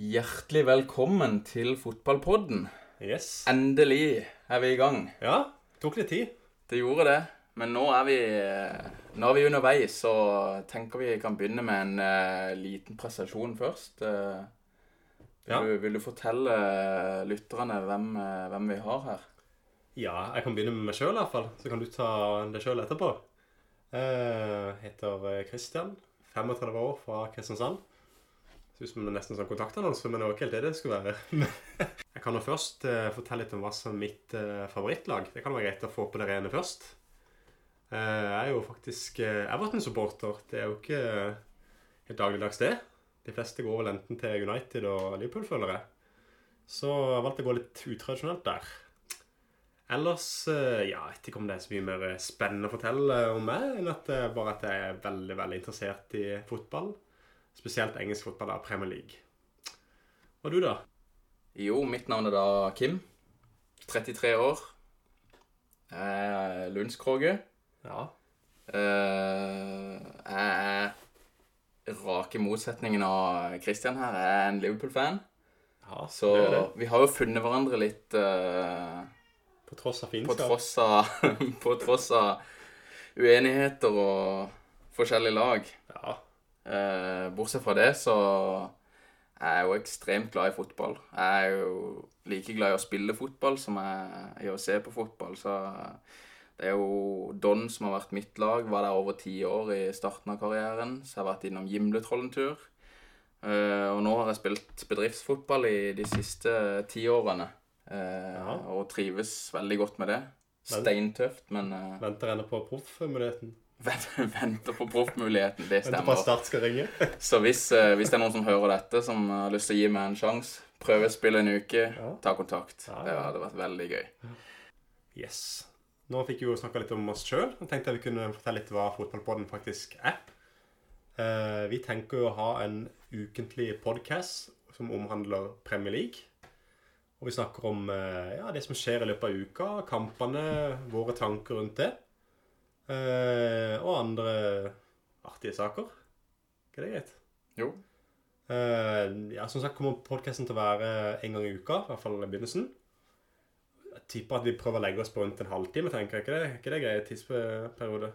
Hjertelig velkommen til fotballpodden. Yes. Endelig er vi i gang. Ja, tok litt tid. Det gjorde det. Men nå er vi, nå er vi underveis, så tenker vi kan begynne med en uh, liten prestasjon først. Uh, vil, Ja. du, vil du fortelle lytterne hvem, eh, hvem vi har her? Ja, jeg kan begynne med meg sjøl, iallfall. Så kan du ta det sjøl etterpå. Jeg heter eh, Christian. 35 år fra Kristiansand. Ut som er nesten sånn kontaktannonse, men det var ikke helt det det skulle være. jeg kan jo først uh, fortelle litt om hva som er mitt uh, favorittlag. Det kan være greit å få på det rene først. Uh, jeg er jo faktisk Everton-supporter. Det er jo ikke helt dagligdags, det. De fleste går vel enten til United og Liverpool, føler jeg. Så jeg valgte å gå litt utradisjonelt der. Ellers ja, jeg vet ikke om det er så mye mer spennende å fortelle om meg, enn at bare at jeg er veldig veldig interessert i fotball. Spesielt engelsk fotball og Premier League. Og du, da? Jo, mitt navn er da Kim. 33 år. Er Lundskroge. Ja. Eh, jeg er rake motsetningen av Christian her. Jeg er en Liverpool-fan. ja Så det er det. vi har jo funnet hverandre litt eh, På tross av på, tross av, på tross av uenigheter og forskjellige lag. Eh, bortsett fra det så er jeg jo ekstremt glad i fotball. Jeg er jo like glad i å spille fotball som jeg er i å se på fotball. Så det er jo Don som har vært mitt lag. Var der over ti år i starten av karrieren. Så jeg har vært innom Gimletrollentur en tur. Eh, og nå har jeg spilt bedriftsfotball i de siste ti årene. Eh, Og trives veldig godt med det. Steintøft, men Venter ennå på proffmuligheten. venter på proffmuligheten. Det stemmer. Venter på at Start skal ringe. Så hvis, uh, hvis det er noen som hører dette, som har lyst til å gi meg en sjanse, prøve å spille en uke, Ja. ta kontakt. Ja, Det hadde vært veldig gøy. Yes. Nå fikk vi jo snakka litt om oss sjøl. Jeg tenkte vi kunne fortelle litt hva Fotballpodden faktisk er. Uh, vi tenker å ha en ukentlig podkast som omhandler Premier League. Og vi snakker om ja, det som skjer i løpet av uka, kampene, våre tanker rundt det. Eh, og andre artige saker. Er det greit? Jo. Eh, ja, som sagt kommer podkasten til å være en gang i uka, i hvert fall i begynnelsen. Jeg tipper at vi prøver å legge oss på rundt en halvtime, tenker jeg. Ikke det, ikke det greit tidsperiode?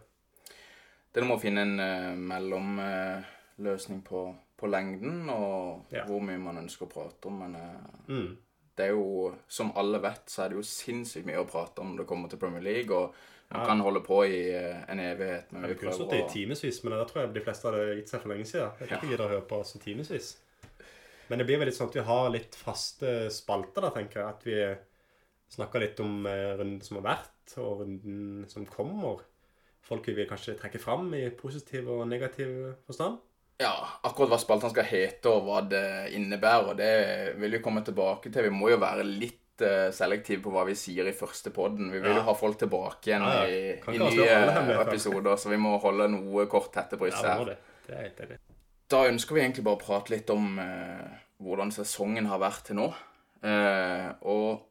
Det er med å finne en uh, mellomløsning på, på lengden og Ja. hvor mye man ønsker å prate om. Men uh, Mm. det er jo, som alle vet, så er det jo sinnssykt mye å prate om når det kommer til Premier League. Og man Ja. kan holde på i eh, en evighet. Men vi kunne sittet i timevis, men det tror jeg de fleste hadde gitt seg for lenge siden. Jeg tror ikke gidder å høre på oss i timevis. Men det blir vel litt sånn at vi har litt faste spalter, da, tenker jeg. At vi snakker litt om eh, runden som har vært, og runden som kommer. Folk vi vil kanskje trekke fram i positiv og negativ forstand. Ja, akkurat hva spaltene skal hete og hva det innebærer, det vil vi komme tilbake til. Vi må jo være litt selektive på hva vi sier i første podden. Vi vil Ja. ha folk tilbake igjen Ja, ja. i, i nye episoder, så vi må holde noe kort tette må her. er. Da ønsker vi egentlig bare å prate litt om eh, hvordan sesongen har vært til nå. Eh, og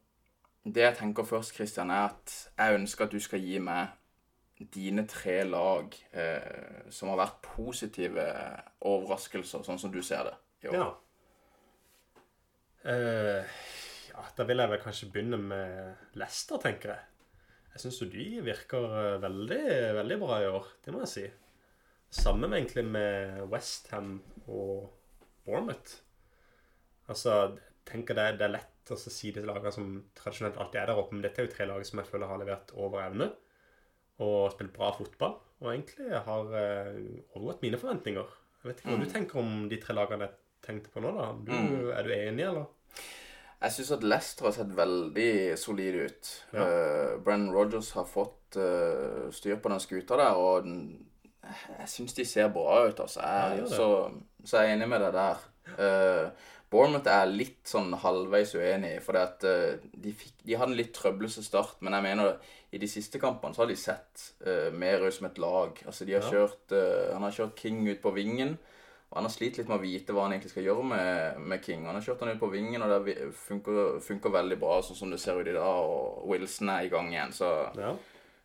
det jeg tenker først, Christian, er at jeg ønsker at du skal gi meg dine tre lag eh, som har vært positive overraskelser, sånn som du ser det. i år. Ja. Eh, ja, da vil jeg vel kanskje begynne med Leicester, tenker jeg. Jeg syns jo de virker eh, veldig, veldig bra i år, det må jeg si. Sammen med egentlig med Westham og Bournemouth. Altså, tenker det, det er lett å si disse lagene som tradisjonelt alltid er der oppe, men dette er jo tre lag som jeg føler har levert over evne. Og spilt bra fotball. Og egentlig har eh, overgått mine forventninger. Jeg vet ikke hva Mm. du tenker om de tre lagene jeg tenkte på nå, da. Du, Mm. Er du enig, eller? Jeg syns at Leicester har sett veldig solid ut. Ja. Uh, Brennan Rogers har fått uh, styr på den skuta der, og den, jeg syns de ser bra ut, altså. Jeg, ja, så, så jeg er enig med deg der. Uh, Bournemouth er litt sånn halvveis uenig i, for de, de hadde en litt trøblete start, men jeg mener i de siste kampene så har de sett uh, mer ut som et lag. Altså de har Ja. kjørt, uh, Han har kjørt King ut på vingen. Og han har slitt litt med å vite hva han egentlig skal gjøre med, med King. Han har kjørt han ut på vingen, og det funker, funker veldig bra, sånn som det ser ut i dag. Og Wilson er i gang igjen, så, Ja.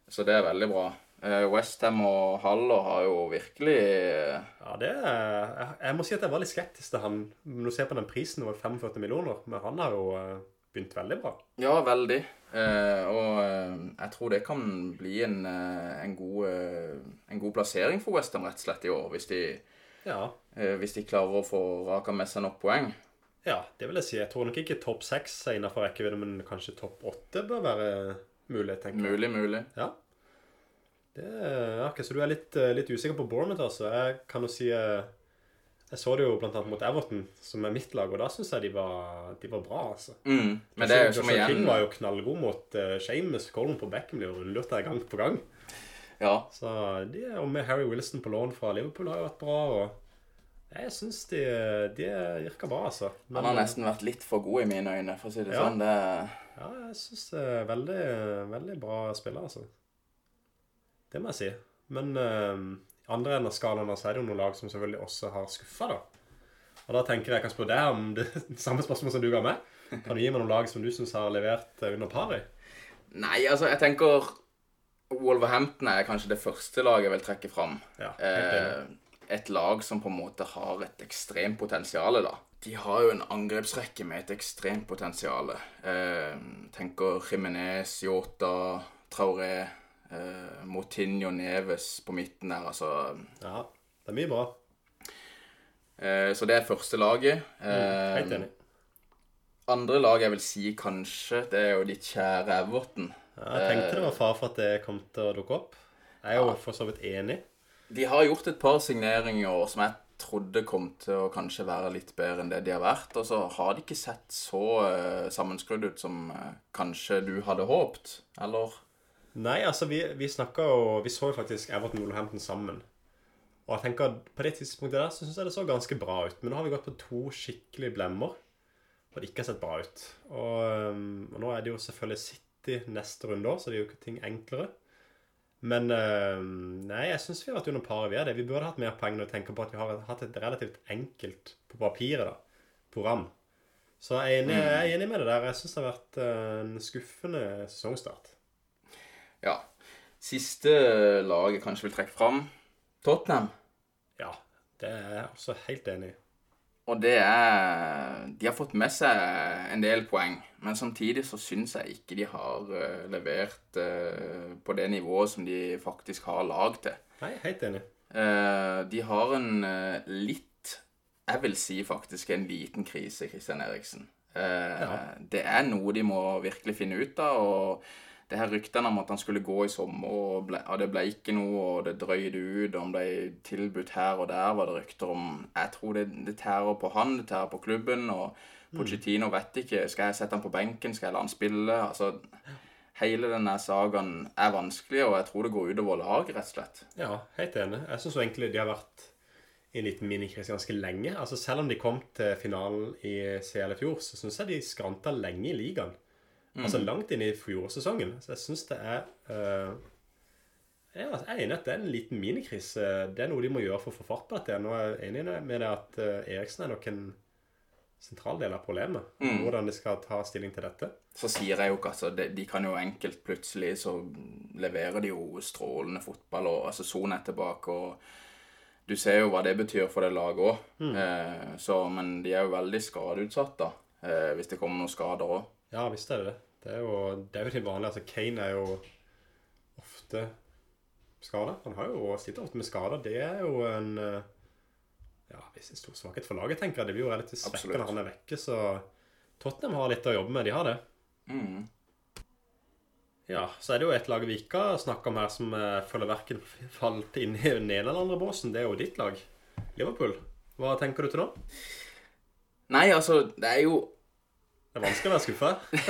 så det er veldig bra. Uh, Westham og Haller har jo virkelig eh, Ja, det er, jeg, må si at jeg var litt skeptisk til han. Når du ser på den prisen, det var 45 millioner. Men han har jo eh, begynt veldig bra. Ja, veldig. Eh, og eh, jeg tror det kan bli en, eh, en, god, eh, en god plassering for Westham rett og slett i år, hvis de, Ja. eh, hvis de klarer å få raka med seg nok poeng. ja, det vil jeg si. Jeg tror nok ikke topp seks er innafor rekkevidde, men kanskje topp åtte bør være mulig, tenker jeg. Mulig, mulig. Ja. Det, er, okay, Så du er litt, eh, litt usikker på Bournemouth, altså. Jeg kan jo si eh, Jeg så det jo annet mot Everton, som er mitt lag, og da syns jeg de var, de var bra, altså. Mm. Men det er jo som igjen King var jo knallgod mot uh, Shames. Colin på Beckham, blir jo jeg gang på gang. Ja. Så de, Og med Harry Wilson på lån fra Liverpool har jo vært bra. og Jeg syns de, de virker bra, altså. Men, Han har nesten vært litt for god i mine øyne, for å si det Ja. sånn. Det, Ja, jeg syns det er veldig, veldig bra spiller, altså. Det må jeg si. Men eh, andre enden av skalaen så er det jo noen lag som selvfølgelig også har skuffa, da. Og da tenker jeg jeg kan spørre deg om det samme spørsmål som du ga meg. Kan du gi meg noen lag som du syns har levert under par i? Nei, altså, jeg tenker Wolverhampton er kanskje det første laget jeg vil trekke fram. Ja. Eh, et lag som på en måte har et ekstremt potensial, da. De har jo en angrepsrekke med et ekstremt potensial. Eh, tenker Jimenez, Yota, Traoré, eh, Motinho Neves på midten der, altså. Ja, det er mye bra. Eh, så det er første laget. Mm, Eh, Helt enig. andre lag jeg vil si kanskje, det er jo ditt kjære Everton. Ja, jeg tenkte det var far for at det kom til å dukke opp. Jeg er jo for så vidt enig. De har gjort et par signeringer som jeg trodde kom til å kanskje være litt bedre enn det de har vært. Og så har de ikke sett så uh, sammenskrudd ut som uh, kanskje du hadde håpt, eller? Nei, altså, vi, vi snakka jo Vi så jo faktisk Everton Wolverhampton sammen. Og jeg tenker at på det tidspunktet der så syns jeg det så ganske bra ut. Men nå har vi gått på to skikkelige blemmer, og det ikke har sett bra ut. Og, øhm, og nå er det jo selvfølgelig City neste runde òg, så det er jo ikke ting enklere. Men øhm, nei, jeg syns vi har vært under paret. Vi er det. Vi burde hatt mer poeng når vi tenker på at vi har hatt et relativt enkelt på papiret da, program. Så jeg er enig, jeg er enig med det der. Jeg syns det har vært øh, en skuffende sesongstart. Ja. Siste laget kanskje vil trekke fram, Tottenham. Ja, det er jeg også helt enig i. Og det er De har fått med seg en del poeng, men samtidig så syns jeg ikke de har eh, levert eh, på det nivået som de faktisk har lag til. Nei, helt enig. Eh, de har en litt Jeg vil si faktisk en liten krise, Christian Eriksen. Ja. Det er noe de må virkelig finne ut av. og det her ryktene om at han skulle gå i sommer, og, ble, og det ble ikke noe, og det drøyde ut, og han ble tilbudt her og der, var det rykter om Jeg tror det, det tærer på han, det tærer på klubben, og Pochettino vet ikke. Skal jeg sette han på benken? Skal jeg la han spille? Altså, Hele denne sagaen er vanskelig, og jeg tror det går utover laget, rett og slett. Ja, helt enig. Jeg syns egentlig de har vært i en liten minikrise ganske lenge. Altså Selv om de kom til finalen i CL i fjor, så syns jeg de skranta lenge i ligaen. Altså langt inn i fjorårssesongen. Så jeg syns det er uh, Jeg er enig at det er en liten minikrise. Det er noe de må gjøre for å få fart på dette. Nå er jeg enig med det at eh, Eriksen er nok en sentral del av problemet. Hvordan de skal ta stilling til dette. Så sier jeg jo ikke altså, de, de kan jo enkelt plutselig så leverer de jo strålende fotball, og altså Sone er tilbake, og du ser jo hva det betyr for det laget òg. Eh, men de er jo veldig skadeutsatt, da, eh, hvis det kommer noen skader òg. Ja, visst er det det. Det er jo, det er jo til vanlig. Altså, Kane er jo ofte skada. Han har jo sitter ofte med skader. Det er jo en eh, ja, en stor svakhet for laget, tenker jeg. Det blir jo relativt svekket når han er vekke, så Tottenham har litt å jobbe med. De har det. Mm. Ja, så er det jo et lag vi ikke har snakka om her, som følger føler verken falt inn i den ene eller andre båsen. Det er jo ditt lag. Liverpool. Hva tenker du til nå? Nei, altså, det er jo Det er vanskelig å være skuffa.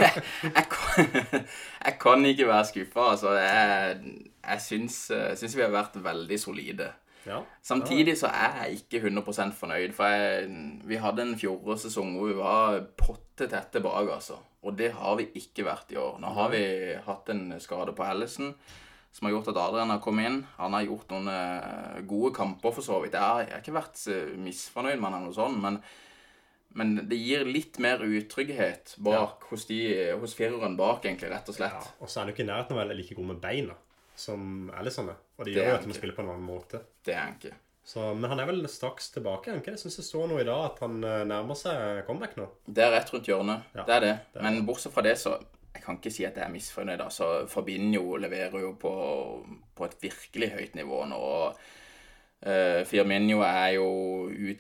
jeg, kan, jeg kan ikke være skuffa, altså. Jeg, jeg syns, eh, syns vi har vært veldig solide. Ja. Samtidig så er jeg ikke 100 fornøyd, for jeg, vi hadde en fjorårssesong hvor vi var potte tette bak, altså. Og det har vi ikke vært i år. Nå har vi hatt en skade på Ellison som har gjort at Adrian har kommet inn. Han har gjort noen eh, gode kamper, for så vidt. Jeg har, jeg har ikke vært eh, misfornøyd med han eller noe sånt, men, men det gir litt mer utrygghet bak hos, de, hos fireren bak, egentlig, rett og ja. slett. Og så er han jo ikke i nærheten av å være like god med beina. som Alison er. Og det Det gjør jo at de spiller på en annen måte. Det er han ikke. Så, men han er vel straks tilbake? Jeg syns det står noe i dag at han eh, nærmer seg comeback nå. Det er rett rundt hjørnet. Ja, det er det. det er Men bortsett fra det, så Jeg kan ikke si at jeg er misfornøyd. Altså, Fabinho leverer jo på, på et virkelig høyt nivå nå. og eh, Firmino er jo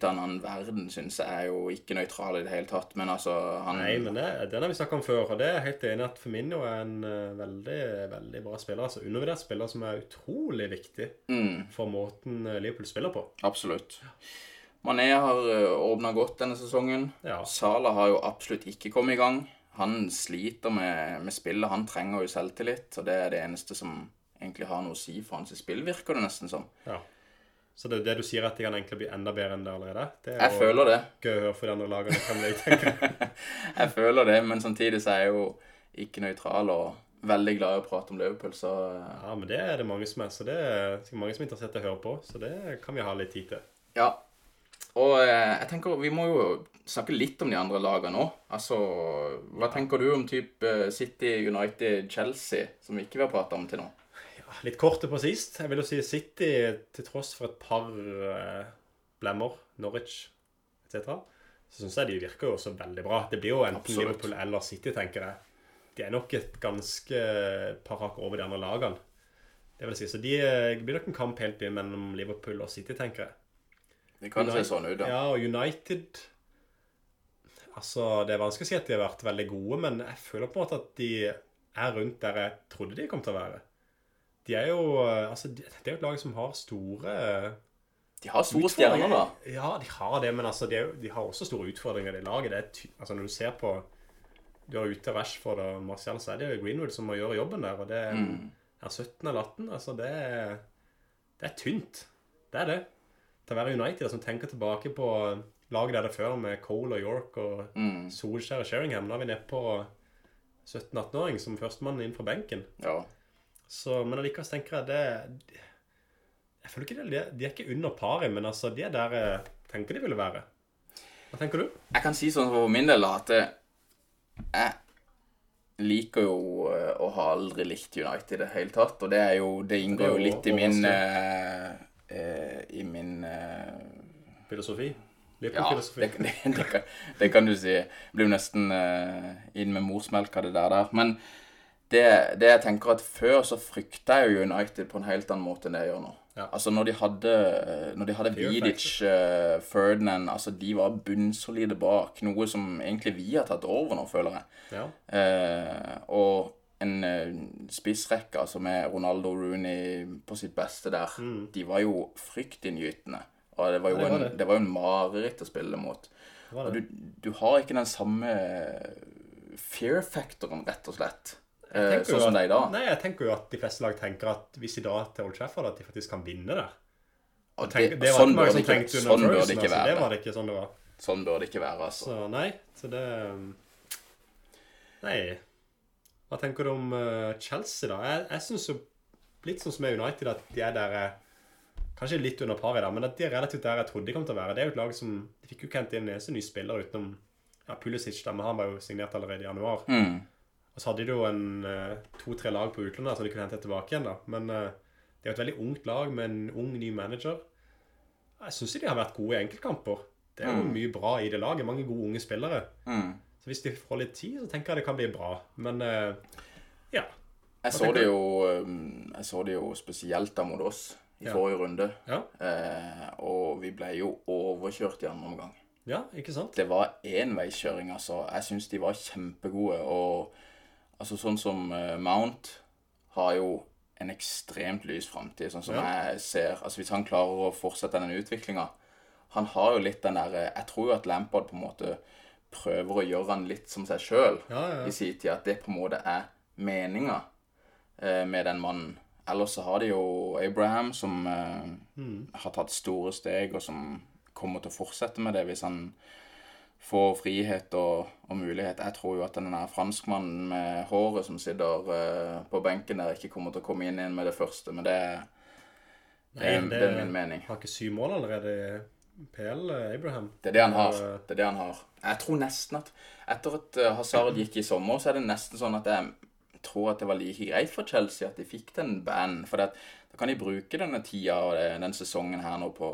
annen verden, syns jeg. Er jo ikke nøytral i det hele tatt. Men altså, han Nei, men det, den har vi snakka om før, og det er jeg helt enig at Firmino er en uh, veldig veldig bra spiller. altså Undervurdert spiller som er utrolig viktig mm, for måten eh, Liverpool spiller på. Absolutt. Mané har åpna godt denne sesongen. Ja. Sala har jo absolutt ikke kommet i gang. Han sliter med, med spillet. Han trenger jo selvtillit, og det er det eneste som egentlig har noe å si for hans spill, virker det nesten som. ja. Så det, det du sier, at de kan egentlig bli enda bedre enn det allerede? Det er Jeg føler det. gøy å høre for de andre lagene. Kan jeg tenke. Jeg føler det, men samtidig så er jeg jo ikke nøytral og veldig glad i å prate om Liverpool, så Ja, men det er det mange som er. Så det er sikkert mange som er interessert i å høre på. Så det kan vi ha litt tid til. ja. Og eh, jeg tenker vi må jo snakke litt om de andre lagene òg. Altså, hva tenker du om type City, United, Chelsea, som vi ikke har prata om til nå? Litt kort og presist. Jeg vil jo si City, til tross for et par eh, blemmer, Norwich etc., så syns jeg de virker jo også veldig bra. Det blir jo enten Absolutt. Liverpool eller City, tenker jeg. De er nok et ganske par hakk over de andre lagene. Det vil si. Så de eh, blir nok en kamp helt inn mellom Liverpool og City, tenker jeg. Det kan United- se sånn ut, da. Ja, og United Altså, det er vanskelig å si at de har vært veldig gode, men jeg føler på en måte at de er rundt der jeg trodde de kom til å være. De er jo Altså, det er jo et lag som har store De har store stjerner, da. Ja, de har det, men altså, de, jo, de har også store utfordringer i laget. Det altså, når du ser på Du har ute Rashford og Martial, så er det jo Greenwood som må gjøre jobben der, og det Mm. er 17 eller 18. Altså, det er Det er tynt. Det er det. Til å være United som tenker tilbake på laget der det før med Cole og York og Mm. Solskjær og Sheringham. Nå er vi nede på 17-18-åring som førstemann inn fra benken. Ja. Så, men allikevel tenker jeg det Jeg føler ikke det, de er- ikke under paret, men altså, de er der jeg tenker de ville være. Hva tenker du? Jeg kan si sånn for min del at eh, jeg liker jo eh, å ha aldri likt United i det hele tatt, og det jo Det inngår jo litt i min eh, eh, I min eh, Filosofi? Ja, Liverpool-filosofi? det, det, det, kan, det kan du si. Jeg blir jo nesten eh, inn med morsmelka, det der der. Men det, det jeg tenker at før så frykta jeg jo United på en helt annen måte enn det jeg gjør nå. Ja. Altså når de hadde Når de hadde Vidic, uh, Ferdinand Altså de var bunnsolide bak. Noe som egentlig vi har tatt over nå, føler jeg. Ja. Uh, og en uh, spissrekke altså med Ronaldo Rooney på sitt beste der, de var jo fryktinngytende. Og det var jo, Mm. Ja, det var en, det. det var en mareritt å spille mot. Det det. Og du, du har ikke den samme fear-faktoren, rett og slett. Eh, sånn som det er i dag. Nei, jeg tenker jo at de fleste lag tenker at hvis de drar til Old Trafford, at de faktisk kan vinne der. Og Tenk, det, det var sånn, ikke bør det ikke, sånn bør det ikke altså. Det være. var det ikke sånn det var. Sånn bør det ikke være, altså. Så nei, så det um, Nei. Hva tenker du om uh, Chelsea, da? Jeg, jeg syns jo litt sånn som med United, at de er der eh, Kanskje litt under par i dag, men at de er relativt der jeg trodde de kom til å være. Det er jo et lag som De fikk jo ikke hente inn en eneste ny spiller utenom ja, Pulisic, da, men han var jo signert allerede i januar. Mm. Og så hadde de jo en eh, to-tre lag på utlandet som de kunne hente tilbake igjen, da. Men eh, det er jo et veldig ungt lag med en ung, ny manager. Jeg syns de har vært gode i enkeltkamper. Det er jo Mm. mye bra i det laget. Mange gode unge spillere. Mm. Så hvis de får litt tid, så tenker jeg det kan bli bra. Men eh, ja. Jeg, så det jo, um, jeg så det jo spesielt da mot oss i Ja. forrige runde. Ja. Eh, og vi ble jo overkjørt i andre omgang. ja, ikke sant? Det var enveiskjøring, altså. Jeg syns de var kjempegode. Og altså sånn som eh, Mount har jo en ekstremt lys framtid, sånn som Ja. jeg ser. Altså Hvis han klarer å fortsette den utviklinga Han har jo litt den derre Jeg tror jo at Lampard på en måte prøver å gjøre han litt som seg sjøl Ja, ja, i sin tid. At det på en måte er meninga eh, med den mannen. Ellers så har de jo Abraham, som eh, Mm. har tatt store steg, og som kommer til å fortsette med det hvis han får frihet og, og mulighet. Jeg tror jo at den franskmannen med håret som sitter uh, på benken der, ikke kommer til å komme inn igjen med det første, men det, er- det, Nei, det er min mening. Har ikke syv mål allerede i PL, eh, Abraham? Det er det han har. Eh, Det er det han har. Jeg tror nesten at etter at Hazard gikk i sommer, så er det nesten sånn at jeg tror at det var like greit for Chelsea at de fikk den banen. For da kan de bruke denne tida og den sesongen her nå på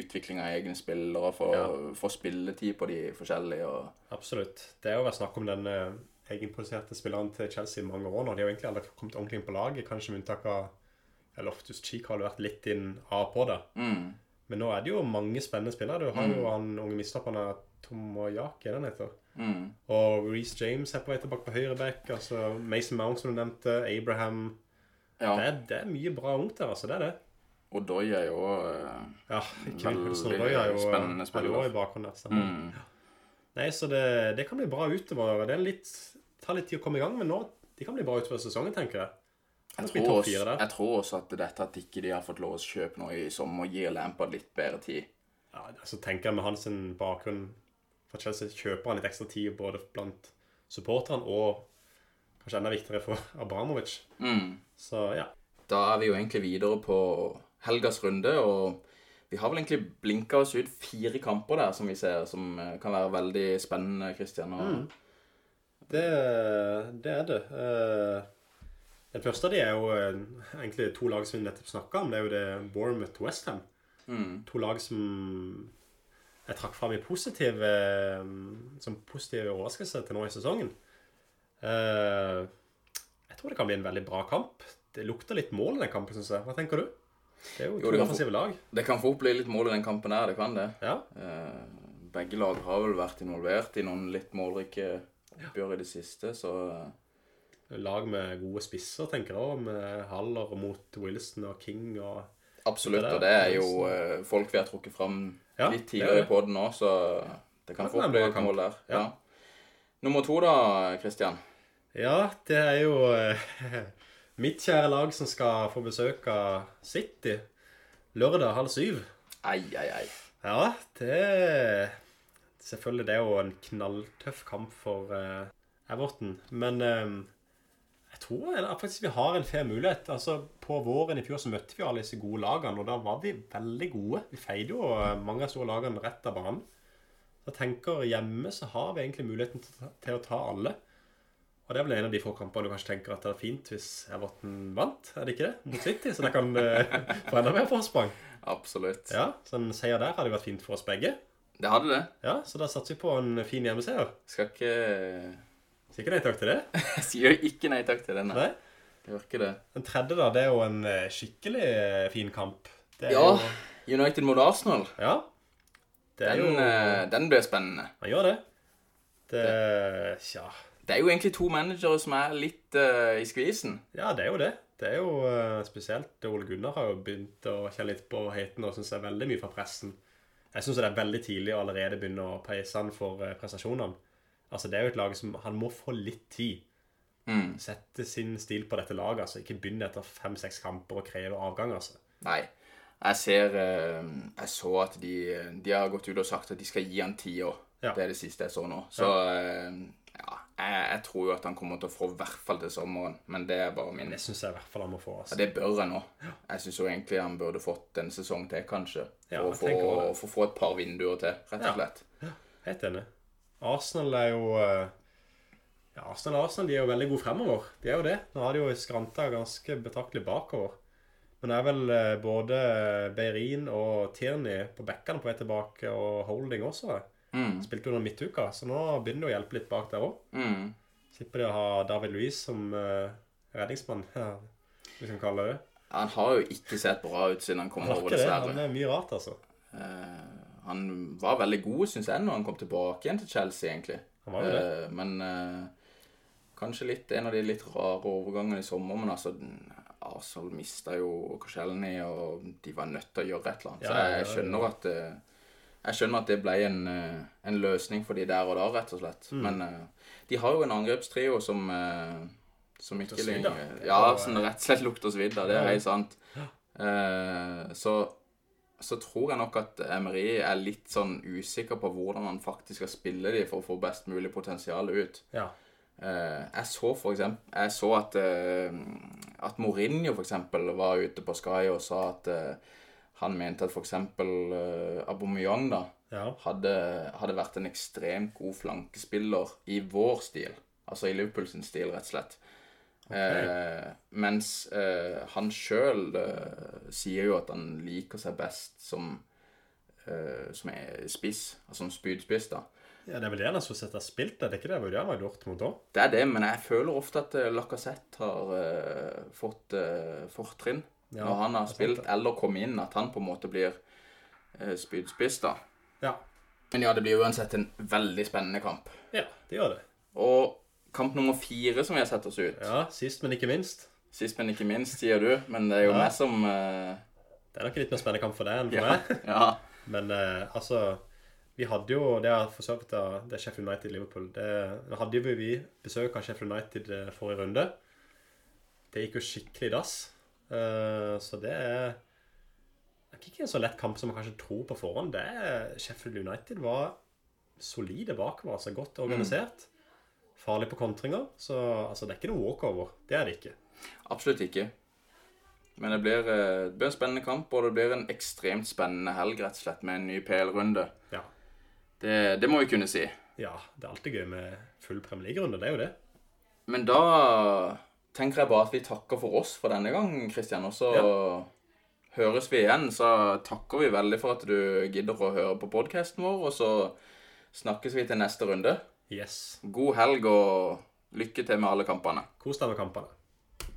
utvikling av egne spillere, få få spilletid på de forskjellige og Absolutt. Det jo vært snakk om den eh, egenproduserte spilleren til Chelsea i mange år nå. De har egentlig aldri kommet ordentlig inn på laget, kanskje med unntak av ja, Loftus Cheek har vært litt inn av på det. mm, Men nå er det jo mange spennende spillere. Du har jo han unge midtstopperen Tomoyaki, det han heter. mm, Og Reece James er på vei tilbake på høyreback. Altså Mason Mount, som du nevnte. Abraham. Ja. Det, er, det er mye bra ungt der, altså. Det er det. Og Doy er jo uh, Ja, Hudson Odoi er jo spennende er spiller. i bakgrunnen der. mm, Nei, så det, det kan bli bra utover. Det litt, tar litt tid å komme i gang, men nå de kan bli bra utover sesongen, tenker jeg. jeg, tror også, jeg tror også at dette at ikke de har fått lov å kjøpe noe i sommer, gir Lampard litt bedre tid. Ja, altså tenker jeg med hans bakgrunn for Chelsea kjøper han litt ekstra tid både blant supporterne og kanskje enda viktigere for Abramovic. Mm. Så ja. Da er vi jo egentlig videre på helgas runde, og vi har vel egentlig blinka oss ut fire kamper der som vi ser, som eh, kan være veldig spennende, Christian. Og, Mm. Det, det er det. Eh, Den første av de er jo eh, egentlig to lag som vi nettopp snakka om. Det er jo det Bournemouth Westham. Mm. To lag som jeg trakk fram i positive som positive overraskelser til nå i sesongen. Eh, Jeg tror det kan bli en veldig bra kamp. Det lukter litt mål i den kampen, syns jeg. Hva tenker du? Det er jo Jo, to offensive lag. Det kan fort bli litt mål i den kampen her, det kan det. Ja. Eh, begge lag har vel vært involvert i noen litt målrike oppgjør i det siste, så eh, Lag med gode spisser, tenker jeg. Med Haller mot Wilson og King og absolutt. Og det er jo eh, folk vi har trukket fram Ja, litt det er tidligere det. i poden nå, så det kan Det kan fort en bli bra et kamp. mål der. Ja. Ja. Nummer to da, Christian. Ja, det er jo eh, mitt kjære lag som skal få besøk av City lørdag halv syv. Ai, ai, ai. Ja, det Selvfølgelig, det er jo en knalltøff kamp for eh, Everton. Men eh, tror jeg, faktisk vi har en fair mulighet. Altså, På våren i fjor så møtte vi alle disse gode lagene, og da var vi veldig gode. Vi feide jo eh, mange av store lagene rett av banen. Så jeg tenker hjemme så har vi egentlig muligheten til, å ta- til å ta alle. Og det er vel en av de få kampene du kanskje tenker at det er fint hvis Everton vant, er det ikke det? Mot City, så det kan eh, få enda mer forsprang. Absolutt. Ja, så en seier der hadde vært fint for oss begge. Det hadde det. Ja, så da satser vi på en fin hjemmeseier. Skal ikke Sier ikke nei takk til det? Jeg sier ikke nei takk til denne. Nei. Det gjør ikke det. Den tredje, da, det er jo en eh, skikkelig eh, fin kamp. Det er Ja, jo United mot Arsenal. Ja. Det er Den, jo eh, den blir spennende. Han gjør det. Det Tja. Det er jo egentlig to managere som er litt uh, i skvisen. Ja, det er jo det. Det er jo uh, spesielt Ole Gunnar har jo begynt å kjenne litt på heten og syns det er veldig mye fra pressen. Jeg syns det er veldig tidlig å allerede begynne å peise han for eh, prestasjonene. Altså, det er jo et lag som Han må få litt tid. Mm. Sette sin stil på dette laget. altså Ikke begynne etter fem-seks kamper og kreve avgang, altså. Nei. Jeg ser eh, Jeg så at de, de har gått ut og sagt at de skal gi han ti år. Ja. Det er det siste jeg så nå. Så ja. ja, jeg, jeg tror jo at han kommer til å få i hvert fall til sommeren. Men det er bare min Det syns jeg i hvert fall han må få. Ja, altså. det bør jeg nå. Jeg syns jo egentlig han burde fått en sesong til, kanskje. Ja, For å få, for å få et par vinduer til, rett og slett. Ja. Helt enig. Arsenal er jo eh, Ja, Arsenal Arsenal de er jo veldig gode fremover. De er jo det. Nå har de jo skranta ganske betraktelig bakover. Men det er vel eh, både Beirin og Tierney på bekkene på vei tilbake, og Holding også. Mm. Spilte under midtuka, så nå begynner det å hjelpe litt bak der òg. Mm. Slipper de å ha David Louise som uh, redningsmann, hvis vi kan kalle det det. Han har jo ikke sett bra ut siden han kom Han over, det. dessverre. Han er mye rart, altså. Eh, han var veldig god, syns jeg, når han kom tilbake igjen til Chelsea, egentlig. Han var jo det. Uh, men uh, kanskje litt en av de litt rare overgangene i sommer. Men altså, Arsenal mista jo Korselny, og de var nødt til å gjøre et eller annet. Ja, Så jeg, ja, skjønner at eh, jeg skjønner at det ble en, en løsning for de der og da, rett og slett. Mm. Men de har jo en angrepstrio som som ikke lenger Ja, som rett og slett lukter svidd av. Det er helt sant. Så så tror jeg nok at Emery er litt sånn usikker på hvordan han faktisk skal spille de for å få best mulig potensial ut. Ja. Eh, jeg så for eksempel Jeg så at, eh, at Mourinho for eksempel var ute på Sky og sa at eh, han mente at eksempel eh, Aubameyang da ja. hadde, hadde vært en ekstremt god flankespiller i vår stil. Altså i Liverpool sin stil, rett og slett. Eh, mens eh, han sjøl eh, sier jo at han liker seg best som, eh, som er spiss, altså som spydspiss, da. Ja, Det er vel det han har sett har spilt, det er ikke det? Det han har gjort mot òg. Det er det, men jeg føler ofte at Lacassette har eh, fått eh, fortrinn Ja, når han har spilt eller kommet inn, at han på en måte blir eh, spydspiss, da. Ja. Men ja, det blir uansett en veldig spennende kamp. ja, det gjør det. Og kamp nummer fire som vi har sett oss ut. Ja, Sist, men ikke minst. Sist, men ikke minst, sier du. Men det er jo Ja. meg som uh... Det er nok en litt mer spennende kamp for deg enn for ja, meg. ja. Men uh, altså Vi hadde jo Det er for så vidt det er Sheffield United-Liverpool. Det da hadde jo vi besøk av Sheffield United eh, forrige runde. Det gikk jo skikkelig i dass. Uh, så det er ikke en så lett kamp som man kanskje tror på forhånd. Det er Sheffield United var solide bakover, altså godt organisert. Farlig på kontringer. Så altså, det er ikke noe walkover. Det er det ikke. Absolutt ikke. Men det blir, eh, det blir en spennende kamp, og det blir en ekstremt spennende helg, rett og slett, med en ny PL-runde. Ja. Det, det må vi kunne si. ja, det er alltid gøy med full Premier League-runde. Det er jo det. Men da tenker jeg bare at vi takker for oss for denne gang, Kristian. Og så høres vi igjen. Så takker vi veldig for at du gidder å høre på podkasten vår. Og så snakkes vi til neste runde. Yes. God helg og lykke til med alle kampene. Kos deg med kampene.